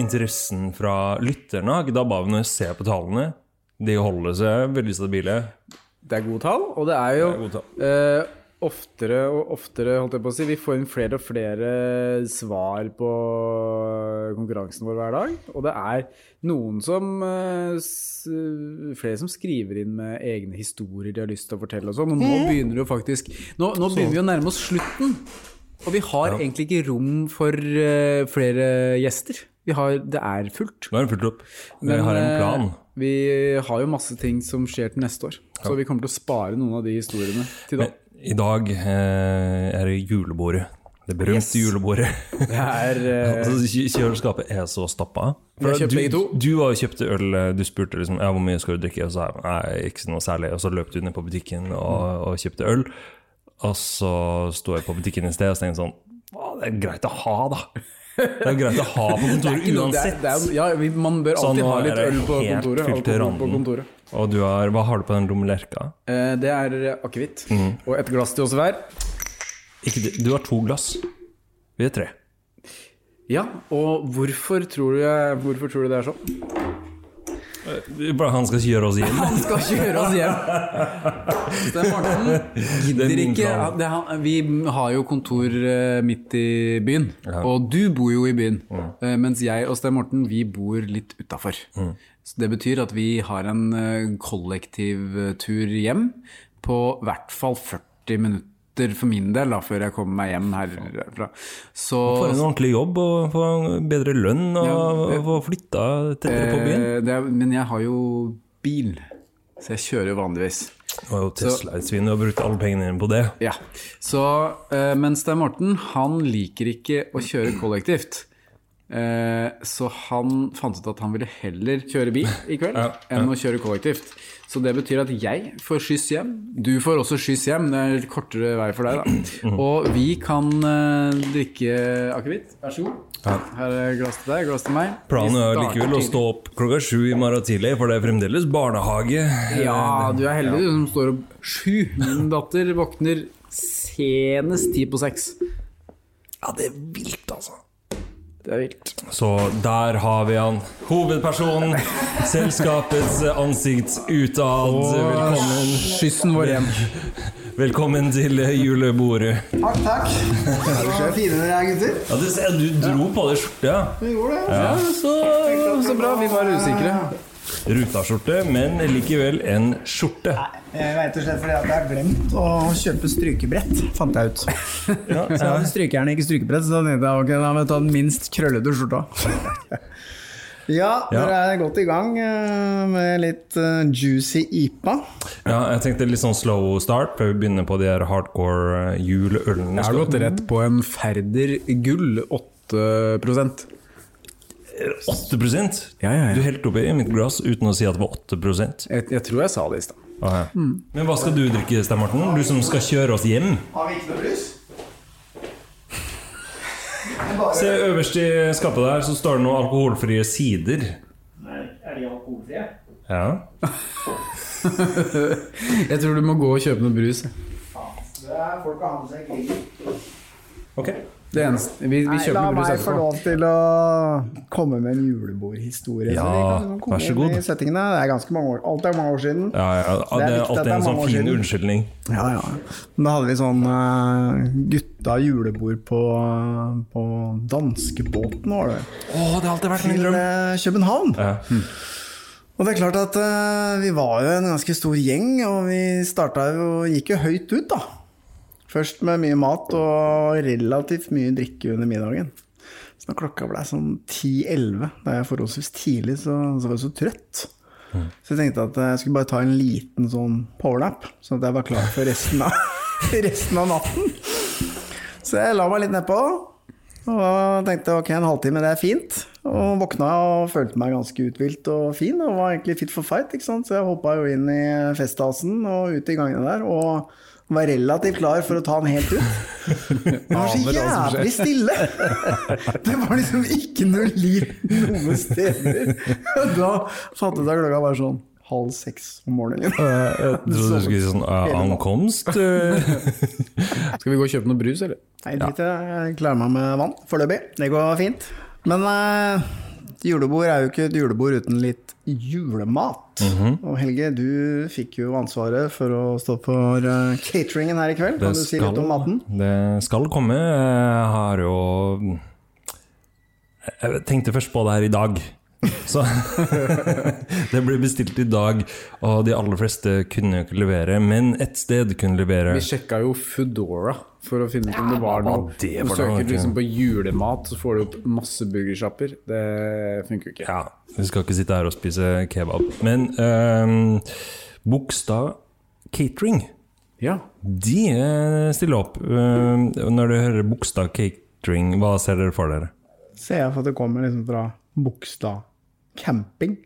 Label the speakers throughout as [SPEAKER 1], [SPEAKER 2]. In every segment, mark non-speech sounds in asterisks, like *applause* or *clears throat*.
[SPEAKER 1] interessen fra lytterne har ikke dabba av når jeg ser på tallene. De holder seg veldig stabile.
[SPEAKER 2] Det er gode tall, og det er jo
[SPEAKER 1] Det er
[SPEAKER 2] eh, oftere og oftere, holdt jeg på å si, vi får inn flere og flere svar på konkurransen vår hver dag. Og det er noen som eh, Flere som skriver inn med egne historier de har lyst til å fortelle og sånn. Og nå begynner det jo faktisk Nå, nå begynner vi å nærme oss slutten. Og vi har egentlig ikke rom for eh, flere gjester. Vi har, det er fullt.
[SPEAKER 1] Nå er det fullt opp. Vi har en
[SPEAKER 2] eh,
[SPEAKER 1] plan.
[SPEAKER 2] Vi har jo masse ting som skjer til neste år, så vi kommer til å spare noen av de historiene til da.
[SPEAKER 1] Men I dag eh, er det julebordet. Det berømte julebordet. *laughs*
[SPEAKER 2] Det er *laughs* eh,
[SPEAKER 1] Altså, Kjøleskapet er så stappa. Du, du var jo kjøpte øl, eh, du spurte liksom ja, hvor mye skal du drikke, og så sa jeg ikke noe særlig. Og så løp du ned på butikken og, og kjøpte øl. Og så sto jeg på butikken i sted og tenkte sånn «Å, Det er greit å ha, da. Det er greit å ha på *laughs* kontoret
[SPEAKER 2] noe- det er-
[SPEAKER 1] uansett.
[SPEAKER 2] det er- ja, man bør alltid ha litt øl på
[SPEAKER 1] helt
[SPEAKER 2] kontoret. alkohol på kontoret.
[SPEAKER 1] Og du har, hva har du på den lommelerka?
[SPEAKER 2] Eh, det er akevitt.
[SPEAKER 1] Mm.
[SPEAKER 2] Og et glass til oss hver.
[SPEAKER 1] Ikke Du har to glass. Vi er tre.
[SPEAKER 2] Ja, og hvorfor tror du, hvorfor tror du det er sånn?
[SPEAKER 1] Han skal kjøre oss hjem. *laughs*
[SPEAKER 2] Han skal kjøre oss hjem! Sten Morten
[SPEAKER 1] er
[SPEAKER 2] gidder ikke han- Vi har jo kontor eh, midt i byen,
[SPEAKER 1] Ja. Mm.
[SPEAKER 2] og du bor jo i byen. Mm. Mens jeg og Sten Morten, vi bor litt utafor. Så det betyr at vi har en eh, kollektivtur hjem på hvert fall 40 minutter for min del, da, før jeg kommer meg hjem herfra. Så
[SPEAKER 1] Få en ordentlig jobb og få bedre lønn og
[SPEAKER 2] Ja,
[SPEAKER 1] få flytta tettere på byen.
[SPEAKER 2] eh, det er, Men jeg har jo bil, så jeg kjører jo vanligvis.
[SPEAKER 1] Og er jo Tesla et svin, du har brukt alle pengene dine på det.
[SPEAKER 2] Ja, så mens Men Stein Morten, han liker ikke å kjøre kollektivt. Eh, så han fant ut at han ville heller kjøre bil i kveld
[SPEAKER 1] Ja,
[SPEAKER 2] enn å kjøre kollektivt. Så det betyr at jeg får skyss hjem. Du får også skyss hjem. Det er litt kortere vei for deg, da. Og vi kan uh, drikke akevitt. Vær så god.
[SPEAKER 1] Ja.
[SPEAKER 2] Her er glass til deg, glass til meg.
[SPEAKER 1] Planen er likevel å stå opp klokka sju i morgen tidlig, for det er fremdeles barnehage.
[SPEAKER 2] Ja, du er heldig du som står opp sju. Min datter våkner senest ti på seks.
[SPEAKER 1] Ja, det er vilt.
[SPEAKER 2] Det er vilt.
[SPEAKER 1] Så der har vi han. Hovedpersonen. Selskapets ansikt utad. Velkommen,
[SPEAKER 2] Skyssen vår hjem.
[SPEAKER 1] velkommen til julebordet.
[SPEAKER 3] Takk, takk. Er du så fine dere er, gutter?
[SPEAKER 1] Ja, du, ser- du dro på deg skjorte. ja.
[SPEAKER 3] Vi gjorde det.
[SPEAKER 2] Ja, så, så bra. Vi var usikre.
[SPEAKER 1] Rutaskjorte, men likevel en skjorte.
[SPEAKER 3] Jeg vet og slett fordi at jeg har glemt å kjøpe strykebrett, fant jeg ut. *laughs* Så jeg hadde strykejern, ikke strykebrett, så da tenkte jeg ok, da må jeg ta den minst krøllete skjorta. *laughs* Ja, dere er godt i gang eh, med litt eh, juicy IPA.
[SPEAKER 1] Ja, jeg tenkte litt sånn slow start før vi begynner på de her hardcore eh, juleølene.
[SPEAKER 2] Jeg har gått rett på en Færder gull 8
[SPEAKER 1] 8
[SPEAKER 2] Ja, ja, ja.
[SPEAKER 1] Du helte oppi i mitt glass uten å si at det var 8
[SPEAKER 2] jeg, jeg tror jeg sa det i stad.
[SPEAKER 1] Okay. Mm. Men hva skal du drikke, Stein Morten? Du som skal kjøre oss hjem?
[SPEAKER 3] Har vi ikke noe brus?
[SPEAKER 1] Se øverst i skapet der, så står det noen alkoholfrie sider.
[SPEAKER 3] Nei, Er de alkoholfrie?
[SPEAKER 1] Ja. *laughs*
[SPEAKER 2] Jeg tror du må gå og kjøpe noe brus.
[SPEAKER 3] Det er folk har med seg grillen.
[SPEAKER 1] Ok.
[SPEAKER 2] Det eneste, vi, vi
[SPEAKER 3] Nei, la meg få lov til å komme med en julebordhistorie.
[SPEAKER 1] Ja,
[SPEAKER 3] så kan
[SPEAKER 1] vær så god.
[SPEAKER 3] Det er ganske mange år. Alt er mange år siden.
[SPEAKER 1] Ja, ja. Det er
[SPEAKER 3] viktig
[SPEAKER 1] alltid
[SPEAKER 3] det er
[SPEAKER 1] en sånn fin
[SPEAKER 3] siden.
[SPEAKER 1] unnskyldning.
[SPEAKER 3] Ja, ja. Men da hadde vi sånn uh, gutta julebord på, på danskebåten, var det.
[SPEAKER 1] Å, det har alltid vært min drøm.
[SPEAKER 3] Til København.
[SPEAKER 1] Ja.
[SPEAKER 3] Og det er klart at uh, vi var jo en ganske stor gjeng, og vi starta jo Gikk jo høyt ut, da. Først med mye mat og relativt mye drikke under middagen. Så da klokka ble sånn 10-11, da jeg forholdsvis tidlig, så, så var jeg så trøtt. Så jeg tenkte at jeg skulle bare ta en liten sånn powernap, sånn at jeg var klar for resten av, *laughs* resten av natten. Så jeg la meg litt nedpå. Og tenkte ok, en halvtime, det er fint. Og våkna og følte meg ganske uthvilt og fin. Og var egentlig fit for fight, ikke sant. Så jeg hoppa jo inn i festhasen og ut i gangene der. Og var relativt klar for å ta den helt ut. Han var så jævlig stille! Det var liksom ikke noe liv noen steder. Og Da fattet jeg klokka var sånn halv seks om morgenen.
[SPEAKER 1] Jeg *laughs* trodde du skulle si sånn eh, ankomst. eh. *laughs*
[SPEAKER 2] Skal vi gå og kjøpe noe brus, eller?
[SPEAKER 3] Nei, drit i det. Jeg klarer meg med vann foreløpig. Det går fint. Men eh, et julebord er jo ikke et julebord uten litt julemat.
[SPEAKER 1] Mhm.
[SPEAKER 3] Og Helge, du fikk jo ansvaret for å stå for eh, cateringen her i kveld. Kan du si litt om maten?
[SPEAKER 1] det skal komme. Jeg har jo Jeg tenkte først på det her i dag. Så *laughs* Det ble bestilt i dag, og de aller fleste kunne jo ikke levere. Men ett sted kunne levere.
[SPEAKER 2] Vi sjekka jo Foodora for å finne ut om det var noe.
[SPEAKER 1] det
[SPEAKER 2] Du
[SPEAKER 1] var
[SPEAKER 2] søker liksom på julemat, så får du opp masse burgersjapper. Det funker jo ikke.
[SPEAKER 1] Ja, vi skal ikke sitte her og spise kebab. Men ehm, Bogstad Catering,
[SPEAKER 2] Ja.
[SPEAKER 1] de eh, stiller opp. Ehm, når du hører Bogstad Catering, hva ser dere for dere?
[SPEAKER 3] Ser jeg for at det kommer liksom fra Bogstad camping.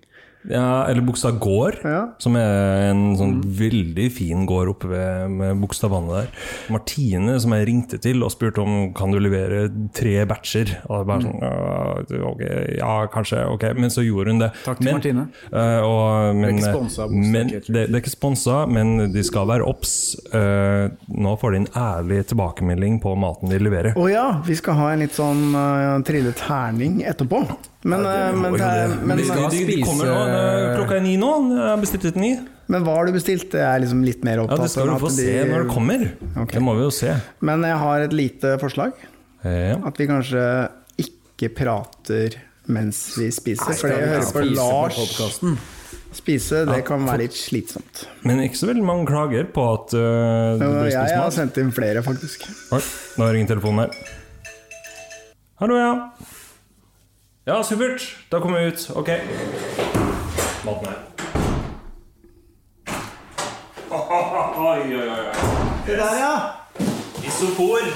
[SPEAKER 1] Ja, eller Bogstad gård,
[SPEAKER 3] Ja.
[SPEAKER 1] som er en sånn veldig fin gård oppe ved med Bogstadvannet der. Martine, som jeg ringte til og spurte om kan du levere tre batcher. Og jeg bare sånn, «Ja, ok, ja, kanskje, ok. Men så gjorde hun det.
[SPEAKER 2] Takk til
[SPEAKER 1] men,
[SPEAKER 2] Martine.
[SPEAKER 1] Uh, og, men,
[SPEAKER 2] Det er ikke sponset
[SPEAKER 1] men, det, det er ikke sponsa, men de skal være obs. Uh, nå får de en ærlig tilbakemelding på maten de leverer.
[SPEAKER 3] Å ja, vi skal ha en litt sånn uh, trille terning etterpå. Men, eh, men,
[SPEAKER 1] Må jo
[SPEAKER 3] det-
[SPEAKER 1] det.
[SPEAKER 3] men,
[SPEAKER 1] de,
[SPEAKER 2] skal
[SPEAKER 1] de, kommer nå. eh, Klokka er ni nå. Jeg har til ni.
[SPEAKER 3] men hva har du bestilt? Jeg er liksom litt mer
[SPEAKER 1] Ja, Det skal du få
[SPEAKER 3] de...
[SPEAKER 1] se når det kommer.
[SPEAKER 3] Okay.
[SPEAKER 1] Det må vi jo se.
[SPEAKER 3] Men jeg har et lite forslag.
[SPEAKER 1] Ja.
[SPEAKER 3] At vi kanskje ikke prater mens vi spiser. For det å høre på Lars
[SPEAKER 2] på
[SPEAKER 3] spise, det kan være litt slitsomt.
[SPEAKER 1] Men ikke så veldig mange klager på at uh, det
[SPEAKER 3] Jo,
[SPEAKER 1] blir
[SPEAKER 3] Jeg har sendt inn flere, faktisk.
[SPEAKER 1] Oi, nå ringer telefonen her. Hallo, ja. Ja, supert. Da kommer vi ut. Ok. Maten her. Oi, oi, oi.
[SPEAKER 3] Det der, ja!
[SPEAKER 1] Isopor.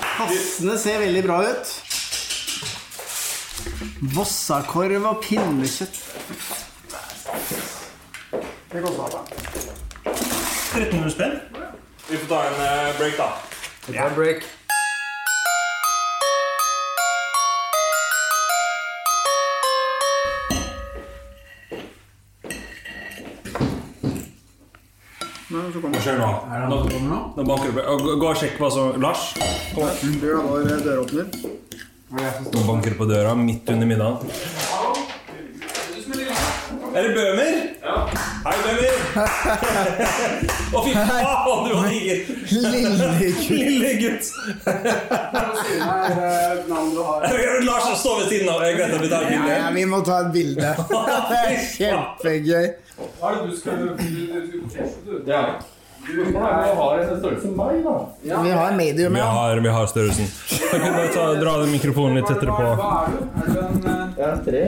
[SPEAKER 3] Passene ser veldig bra ut. Vossakorv og pinnekjøtt. Det koster da.
[SPEAKER 1] 1300 spenn. Vi får ta en eh, break, da.
[SPEAKER 2] Vi tar break.
[SPEAKER 1] Skjer nå? Nå, nå banker det på. Gå og sjekk hva som Lars,
[SPEAKER 3] Du har vår døråpner.
[SPEAKER 1] nå banker det på døra midt under middagen. Er det Bøhmer? Ja. Hei, Bøhmer. Å, fy faen, du var diger.
[SPEAKER 3] Lille gutt.
[SPEAKER 1] Lille gutt. Lars står ved siden av. Jeg vet at vi tar et bilde.
[SPEAKER 3] ja, vi må ta et bilde. Det er kjempegøy.
[SPEAKER 4] Hva er det du skal du, du, du, du, du, Ja. Har en størrelse som meg, da.
[SPEAKER 3] Vi har medium,
[SPEAKER 1] Vi
[SPEAKER 3] ja.
[SPEAKER 1] har, vi har størrelsen. Jeg kan bare ta, dra den mikrofonen litt tettere på.
[SPEAKER 4] Hva er du? Er du en eh,
[SPEAKER 2] Ja, tre.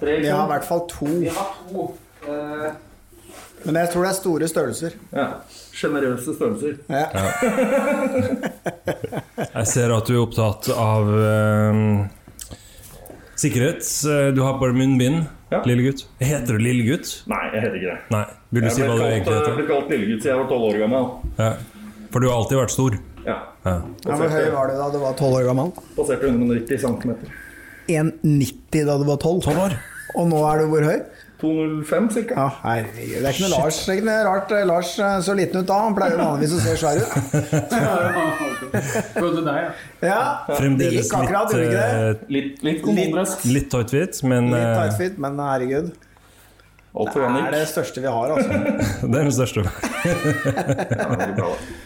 [SPEAKER 4] tre
[SPEAKER 3] Vi har i hvert fall to.
[SPEAKER 4] Vi har to. Eh,
[SPEAKER 3] Men jeg tror det er store størrelser.
[SPEAKER 2] Ja. Sjenerøse størrelser.
[SPEAKER 3] Ja. *laughs*
[SPEAKER 1] Jeg ser at du er opptatt av eh, sikkerhet. Eh, Du har bare munnbind,
[SPEAKER 2] Ja.
[SPEAKER 1] lille gutt. Heter du lille gutt?
[SPEAKER 2] Nei, jeg heter ikke det.
[SPEAKER 1] Nei. Vil du
[SPEAKER 2] Jeg
[SPEAKER 1] si hva du egentlig heter?
[SPEAKER 2] jeg ble kalt lillegutt siden jeg var tolv år gammel.
[SPEAKER 1] Ja. For du har alltid vært stor.
[SPEAKER 2] Ja.
[SPEAKER 1] Ja.
[SPEAKER 3] Ja, Hvor høy var du da du var tolv år gammel?
[SPEAKER 2] Passerte 190 cm.
[SPEAKER 3] 1,90 da du var tolv. Og nå er du hvor høy?
[SPEAKER 2] 205 ca.
[SPEAKER 3] Ja, herregud. Det er ikke noe Lars, det er ikke noe rart eh, Lars eh, så liten ut da. Han pleier vanligvis å se svær ut. *laughs*
[SPEAKER 4] Følte deg, ja.
[SPEAKER 3] Ja,
[SPEAKER 1] Fremdeles
[SPEAKER 3] akkurat,
[SPEAKER 1] litt,
[SPEAKER 3] det?
[SPEAKER 1] eh,
[SPEAKER 4] Litt, litt
[SPEAKER 1] litt tight-fit, men
[SPEAKER 3] Litt tight fit, men herregud.
[SPEAKER 2] Alt
[SPEAKER 3] Det er det største vi har, altså. *laughs*
[SPEAKER 1] det er det største. *laughs*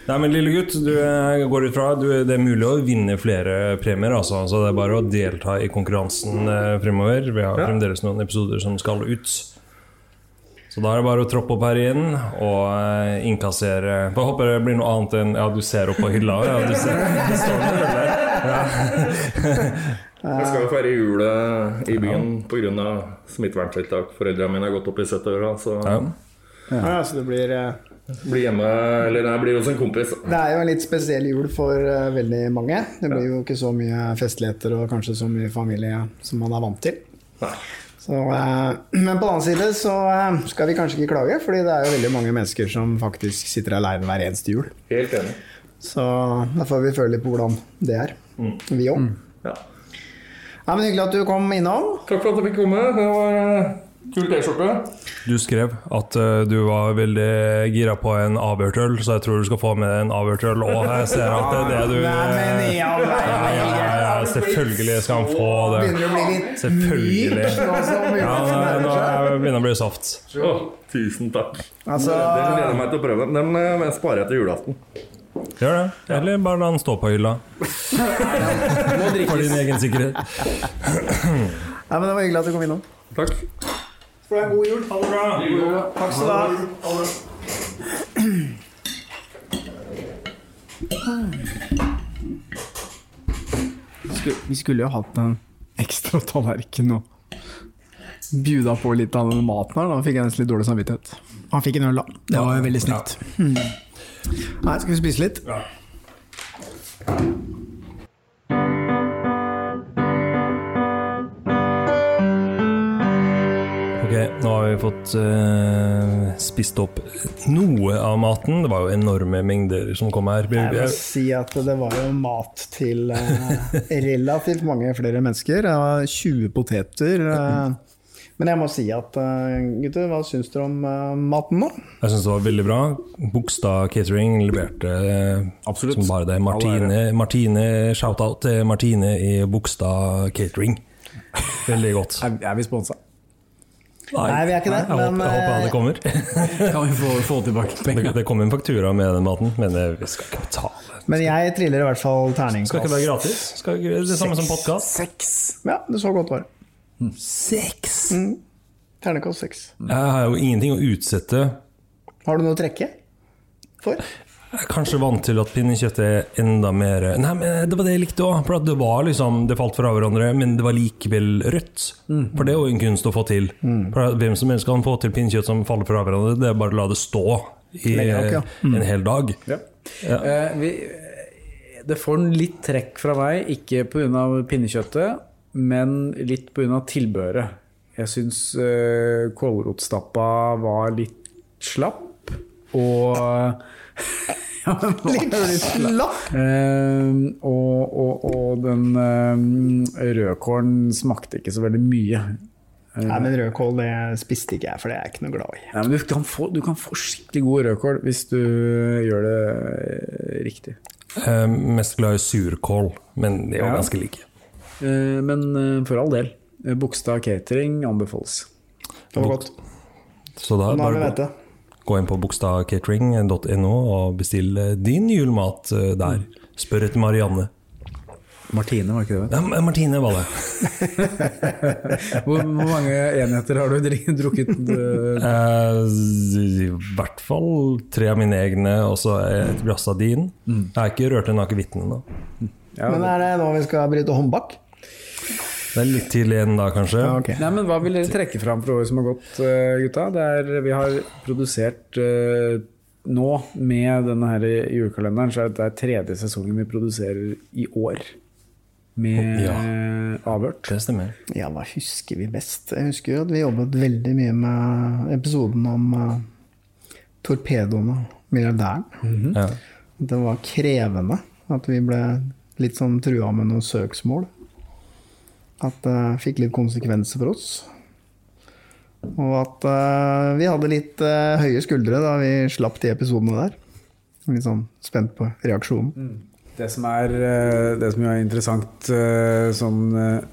[SPEAKER 1] Nei, men lille gutt, du eh, går ut fra du, Det er mulig å vinne flere premier, altså. Så det er bare å delta i konkurransen eh, fremover. Vi har
[SPEAKER 2] Ja.
[SPEAKER 1] fremdeles noen episoder som skal ut. Så da er det bare å troppe opp her igjen og eh, innkassere Jeg håper det blir noe annet enn Ja, du ser opp på hylla. Ja, du ser, det står der.
[SPEAKER 2] Jeg skal jo feire julet i byen pga. smitteverntiltak. Foreldrene mine har gått opp i 70-åra, så
[SPEAKER 1] Ja.
[SPEAKER 3] Ja, så det blir eh,
[SPEAKER 2] blir hjemme Eller nei, blir hos en kompis.
[SPEAKER 3] Det er jo en litt spesiell jul for uh, veldig mange. Det blir jo ikke så mye festligheter og kanskje så mye familie som man er vant til.
[SPEAKER 2] Nei.
[SPEAKER 3] Så, uh, *clears throat* men på den annen side så uh, skal vi kanskje ikke klage, fordi det er jo veldig mange mennesker som faktisk sitter aleine hver eneste jul.
[SPEAKER 2] Helt enig.
[SPEAKER 3] Så da får vi føle litt på hvordan det er. Vi òg.
[SPEAKER 2] Ja.
[SPEAKER 3] Ja, men hyggelig at du kom innom.
[SPEAKER 2] Takk for at jeg fikk komme. Det var eh, kul T-skjorte.
[SPEAKER 1] Du skrev at uh, du var veldig gira på en avhørtøl, så jeg tror du skal få med en avhørtøl òg. Jeg ser at det er det du
[SPEAKER 3] Nei,
[SPEAKER 1] Ja, ja, ja, ja, selvfølgelig skal han få det.
[SPEAKER 3] Begynner å bli litt
[SPEAKER 1] Selvfølgelig.
[SPEAKER 3] som
[SPEAKER 1] Ja, nå er begynner å bli soft.
[SPEAKER 4] Å, tusen takk.
[SPEAKER 3] Altså,
[SPEAKER 4] Det gleder jeg meg til å prøve. Den eh, sparer jeg til julaften.
[SPEAKER 1] Gjør det. Eller bare la den stå på hylla. *laughs* For din egen sikkerhet.
[SPEAKER 3] Nei, men det var hyggelig at du kom innom.
[SPEAKER 4] Takk.
[SPEAKER 3] Får du en god jul. Ha det bra. Takk skal du ha. Vi skulle jo hatt en ekstra tallerken og bjuda på litt av den maten her. Da fikk jeg nesten litt dårlig samvittighet. Han fikk en øl, da. Det var jo veldig snilt. Hmm. Nei, skal vi spise litt?
[SPEAKER 1] Ok, nå har vi fått uh, spist opp noe av maten. Det var jo enorme mengder som kom her.
[SPEAKER 3] Jeg vil si at det var jo mat til uh, relativt mange flere mennesker. Det var 20 poteter. Eh, men jeg må si at eh, gutter, hva syns dere om eh, maten nå?
[SPEAKER 1] Jeg syns det var veldig bra. Bogstad Catering leverte eh,
[SPEAKER 2] Absolutt.
[SPEAKER 1] som bare det. Martine, Martine shout-out til Martine i Bogstad Catering. Veldig godt.
[SPEAKER 2] Er, er vi sponsa?
[SPEAKER 3] Nei, vi er ikke det,
[SPEAKER 1] Jeg håper,
[SPEAKER 3] men,
[SPEAKER 1] jeg håper det kommer. *laughs*
[SPEAKER 2] Kan vi få, få tilbake
[SPEAKER 1] pengene?
[SPEAKER 2] penger?
[SPEAKER 1] det kom en faktura med den maten, men vi skal ikke betale.
[SPEAKER 3] Men jeg triller i hvert fall terningkast
[SPEAKER 1] Skal ikke være gratis. Skal ikke, det samme som podkast.
[SPEAKER 3] Ja, det så godt var.
[SPEAKER 1] Seks!
[SPEAKER 3] Terningkast seks.
[SPEAKER 1] Jeg har jo ingenting å utsette.
[SPEAKER 3] Har du noe å trekke for?
[SPEAKER 1] Jeg er kanskje vant til at pinnekjøttet er enda mer Nei, men det var det jeg likte òg. For at det var liksom Det falt fra hverandre, men det var likevel rødt. For det er jo en kunst å få til. For Hvem som helst kan få til pinnekjøtt som faller fra hverandre. Det er bare å la det stå i
[SPEAKER 3] Lenge nok, ja.
[SPEAKER 1] en hel dag.
[SPEAKER 2] Ja.
[SPEAKER 1] Ja.
[SPEAKER 2] Eh, vi, det får litt trekk fra meg, ikke pga. pinnekjøttet, men litt pga. tilbehøret. Jeg syns uh, kålrotstappa var litt slapp, og *laughs* ja,
[SPEAKER 3] Litt slapp.
[SPEAKER 2] Uh, og, og, og den uh, rødkålen smakte ikke så veldig mye.
[SPEAKER 3] Nei, men rødkål det spiste ikke jeg, for det er jeg ikke noe glad i.
[SPEAKER 2] Nei, men du, kan få, du kan få skikkelig god rødkål hvis du gjør det eh, riktig.
[SPEAKER 1] Jeg mest glad i surkål, men de er jo
[SPEAKER 2] Ja.
[SPEAKER 1] ganske like.
[SPEAKER 2] Eh, Men eh, for all del. eh, Bogstad catering anbefales.
[SPEAKER 3] Det var godt.
[SPEAKER 1] Så da
[SPEAKER 3] har vi
[SPEAKER 1] bare
[SPEAKER 3] vet
[SPEAKER 1] gå,
[SPEAKER 3] det.
[SPEAKER 1] gå inn på bogstadcatering.no og bestill din julemat der. Spør etter Marianne.
[SPEAKER 2] Martine, var ikke det?
[SPEAKER 1] Ja, Martine var det. *laughs*
[SPEAKER 2] Hvor, hvor mange enheter har du drukket?
[SPEAKER 1] I hvert fall tre av mine egne, og så et glass av din. Jeg har ikke rørt en akevitten ennå.
[SPEAKER 2] Ja,
[SPEAKER 3] Men er det nå vi skal bryte håndbak?
[SPEAKER 1] Det er litt tidlig ennå, kanskje.
[SPEAKER 3] Ja, okay.
[SPEAKER 2] Nei, men Hva vil dere trekke fram fra året som har gått, eh, gutta? Det er, vi har produsert uh, nå, med denne her julekalenderen, så er det tredje sesongen vi produserer i år. Med
[SPEAKER 1] Ja.
[SPEAKER 2] avhørt.
[SPEAKER 1] Det stemmer.
[SPEAKER 3] Ja, hva husker vi best? Jeg husker jo at vi jobbet veldig mye med episoden om uh, torpedoene, milliardæren.
[SPEAKER 1] Ja.
[SPEAKER 3] Det var krevende at vi ble litt sånn trua med noen søksmål. At det fikk litt konsekvenser for oss. Og at uh, vi hadde litt uh, høye skuldre da vi slapp de episodene der. Litt sånn spent på reaksjonen.
[SPEAKER 2] Det som er, uh, det som er interessant sånn eh,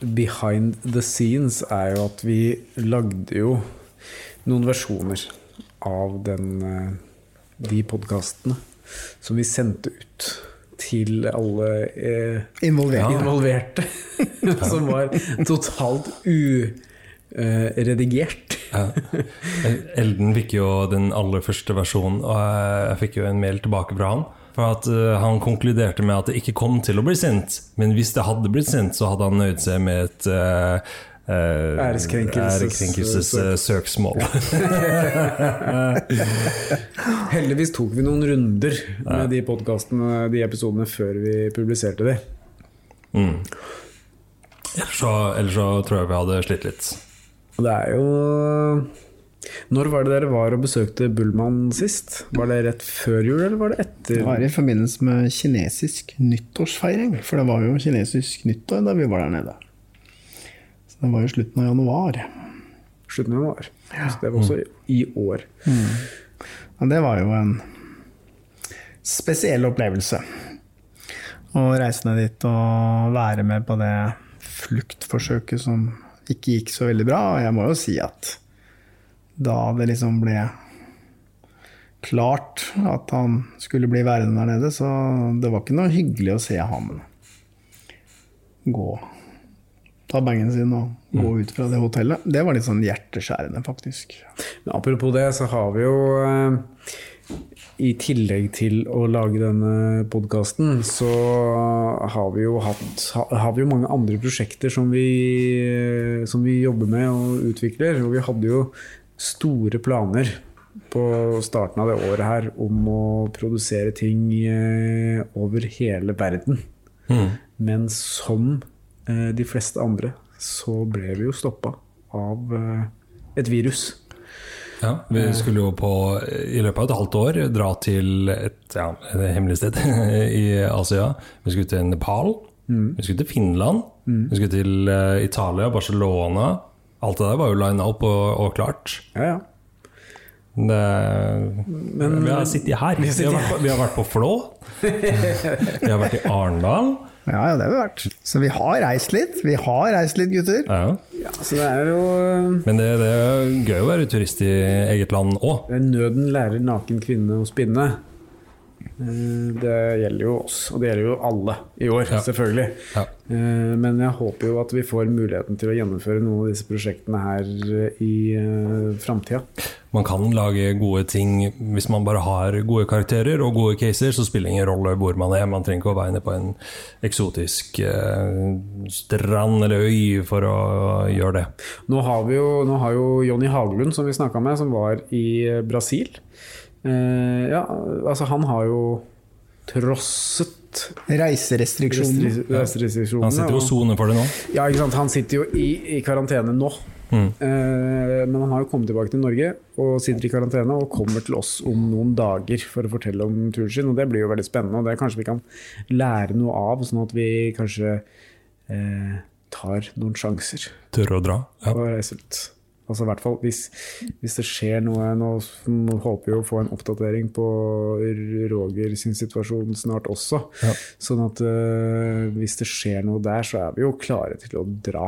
[SPEAKER 2] behind the scenes, er jo at vi lagde jo noen versjoner av den, de podkastene som vi sendte ut til alle eh,
[SPEAKER 3] Involvert.
[SPEAKER 2] involverte. *laughs* som var totalt uredigert.
[SPEAKER 1] Ja. Elden fikk jo den aller første versjonen, og jeg- fikk jo en mail tilbake fra han. For at eh, Han konkluderte med at det ikke kom til å bli sendt, men hvis det hadde blitt sendt, så hadde han nøyd seg med et uh,
[SPEAKER 2] Ærekrenkelses-
[SPEAKER 1] Ærekrenkelsessøksmål. *laughs*
[SPEAKER 2] Heldigvis tok vi noen runder med de podkastene, de episodene, før vi publiserte de.
[SPEAKER 1] mm. Ellers, så, ellers så tror jeg vi hadde slitt litt.
[SPEAKER 2] Det er jo Når var det dere var og besøkte Bullmann sist? Var det rett før jul, eller var det etter?
[SPEAKER 3] Det var i forbindelse med kinesisk nyttårsfeiring, for det var jo kinesisk nyttår da vi var der nede. Så det var jo slutten av januar.
[SPEAKER 2] Slutten av januar. Så det var også i år.
[SPEAKER 3] Men det var jo en spesiell opplevelse. Å reise ned dit og være med på det fluktforsøket som ikke gikk så veldig bra. Og jeg må jo si at da det liksom ble klart at han skulle bli værende der nede, så det var ikke noe hyggelig å se ham gå Ta bagen sin og gå ut fra det hotellet. Det var litt sånn hjerteskjærende, faktisk.
[SPEAKER 2] Men apropos det, så har vi jo eh, i tillegg til å lage denne podkasten, så har vi jo hatt har vi jo mange andre prosjekter som vi, som vi jobber med og utvikler. Og vi hadde jo store planer på starten av det året her om å produsere ting eh, over hele verden. Men som de fleste andre så ble vi jo stoppa av eh, et virus.
[SPEAKER 1] Ja, vi skulle jo på, i løpet av et halvt år dra til et, ja, et hemmelig sted *laughs* i Asia. Vi skulle til Nepal, vi skulle til Finland, vi skulle til eh, Italia, Barcelona. Alt det der var jo lina opp og, og klart.
[SPEAKER 2] Ja, ja.
[SPEAKER 1] Det,
[SPEAKER 2] Men-
[SPEAKER 1] vi har sittet her. Vi
[SPEAKER 2] sitter
[SPEAKER 1] har, vært på, vi har vært på Flå. *laughs* vi har vært i Arendal.
[SPEAKER 3] Ja, ja, det har vi vært. Så vi har reist litt. Vi har reist litt, gutter.
[SPEAKER 1] Ja.
[SPEAKER 2] ja. Så det er jo eh,
[SPEAKER 1] Men det, det er gøy å være turist i eget land òg.
[SPEAKER 2] er Nøden lærer naken kvinne å spinne. Eh, Det gjelder jo oss, og det gjelder jo alle i år,
[SPEAKER 1] Ja.
[SPEAKER 2] selvfølgelig.
[SPEAKER 1] Ja.
[SPEAKER 2] Eh, Men jeg håper jo at vi får muligheten til å gjennomføre noen av disse prosjektene her eh, i uh, framtida.
[SPEAKER 1] Man kan lage gode ting hvis man bare har gode karakterer og gode caser, så spiller det ingen rolle hvor man er. Man trenger ikke å være inne på en eksotisk eh, strand eller øy for å gjøre det.
[SPEAKER 2] Nå har vi jo, nå har jo Jonny Haglund, som vi snakka med, som var i eh, Brasil. Eh, ja, altså han har jo trosset
[SPEAKER 3] Reiserestriksjonene.
[SPEAKER 2] restri- reiserestriksjonene.
[SPEAKER 1] Han sitter jo og
[SPEAKER 2] og-
[SPEAKER 1] soner for det nå.
[SPEAKER 2] Ja, ikke sant? Han sitter jo i, i karantene nå.
[SPEAKER 1] Mm.
[SPEAKER 2] Eh, men han har jo kommet tilbake til Norge og sitter i karantene og kommer til oss om noen dager for å fortelle om turen sin. Og det blir jo veldig spennende, og det kanskje vi kan lære noe av, sånn at vi kanskje eh, tar noen sjanser
[SPEAKER 1] Tør å dra. Ja.
[SPEAKER 2] og reise ut. Altså i hvert fall hvis, hvis det skjer noe Nå nå håper vi å få en oppdatering på Roger sin situasjon snart også.
[SPEAKER 1] Ja.
[SPEAKER 2] Sånn at uh, hvis det skjer noe der, så er vi jo klare til å dra.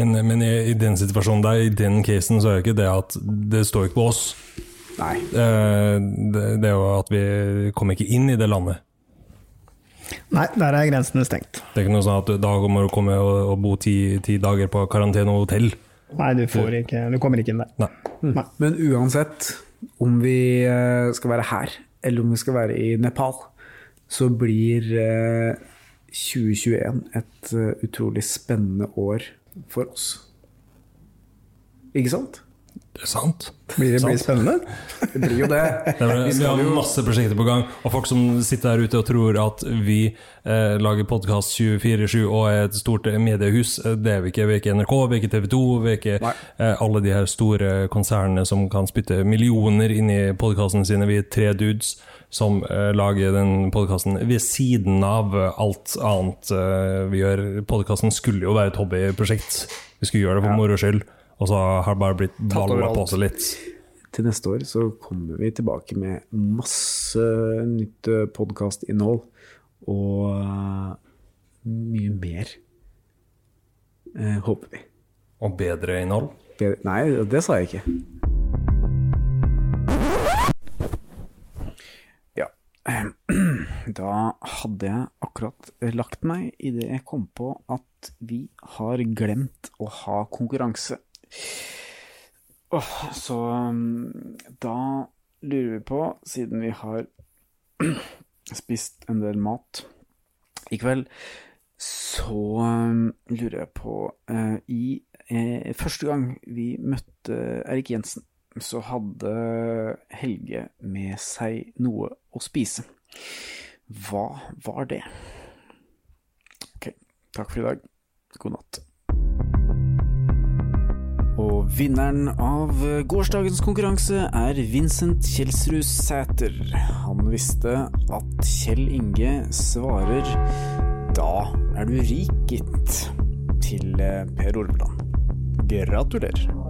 [SPEAKER 1] Men, men i, i den situasjonen der, i den casen, så er jo ikke det at det står ikke på oss.
[SPEAKER 2] Nei.
[SPEAKER 1] Uh, Det, det er jo at vi kommer ikke inn i det landet.
[SPEAKER 3] Nei, der er grensene stengt.
[SPEAKER 1] Det er ikke noe sånn at da må du komme og, og bo ti, ti dager på karantenehotell.
[SPEAKER 3] Nei, du, får ikke, du kommer ikke inn der.
[SPEAKER 1] Nei.
[SPEAKER 2] Men uansett om vi eh, skal være her, eller om vi skal være i Nepal, så blir eh, 2021 et eh, utrolig spennende år for oss. Ikke sant?
[SPEAKER 1] Er.
[SPEAKER 3] Blir det blir spennende? *laughs*
[SPEAKER 2] Det blir jo det. *laughs*
[SPEAKER 1] Det er,
[SPEAKER 2] Vi
[SPEAKER 1] har masse prosjekter på gang, og folk som sitter der ute og tror at vi eh, lager podkast 24-7 og er et stort mediehus. Eh, Det er vi ikke. Vi er ikke NRK, vi er ikke TV 2, vi er ikke eh, alle de her store konsernene som kan spytte millioner inn i podkastene sine. Vi er tre dudes som eh, lager den podkasten ved siden av alt annet eh, vi gjør. Podkasten skulle jo være et hobbyprosjekt. Vi skulle gjøre det for moro skyld, og så har det bare blitt balla på seg litt.
[SPEAKER 2] Til neste år så kommer vi tilbake med masse nytt podkastinnhold og eh, mye mer. Eh, håper vi.
[SPEAKER 1] Og bedre innhold.
[SPEAKER 2] Bedre- Nei, det sa jeg ikke. Ja. *clears throat* Da hadde jeg akkurat lagt meg idet jeg kom på at vi har glemt å ha konkurranse. Åh, så um, da lurer vi på, siden vi har *clears throat* spist en del mat i kveld, så um, lurer jeg på eh, I eh, første gang vi møtte Erik Jensen, så hadde Helge med seg noe å spise. Hva var det? Ok, takk for i dag. God natt. Og vinneren av gårsdagens konkurranse er Vincent Kjelsrud Sæter. Han visste at Kjell Inge svarer 'Da er du rik, gitt', til Per Orveland. Gratulerer.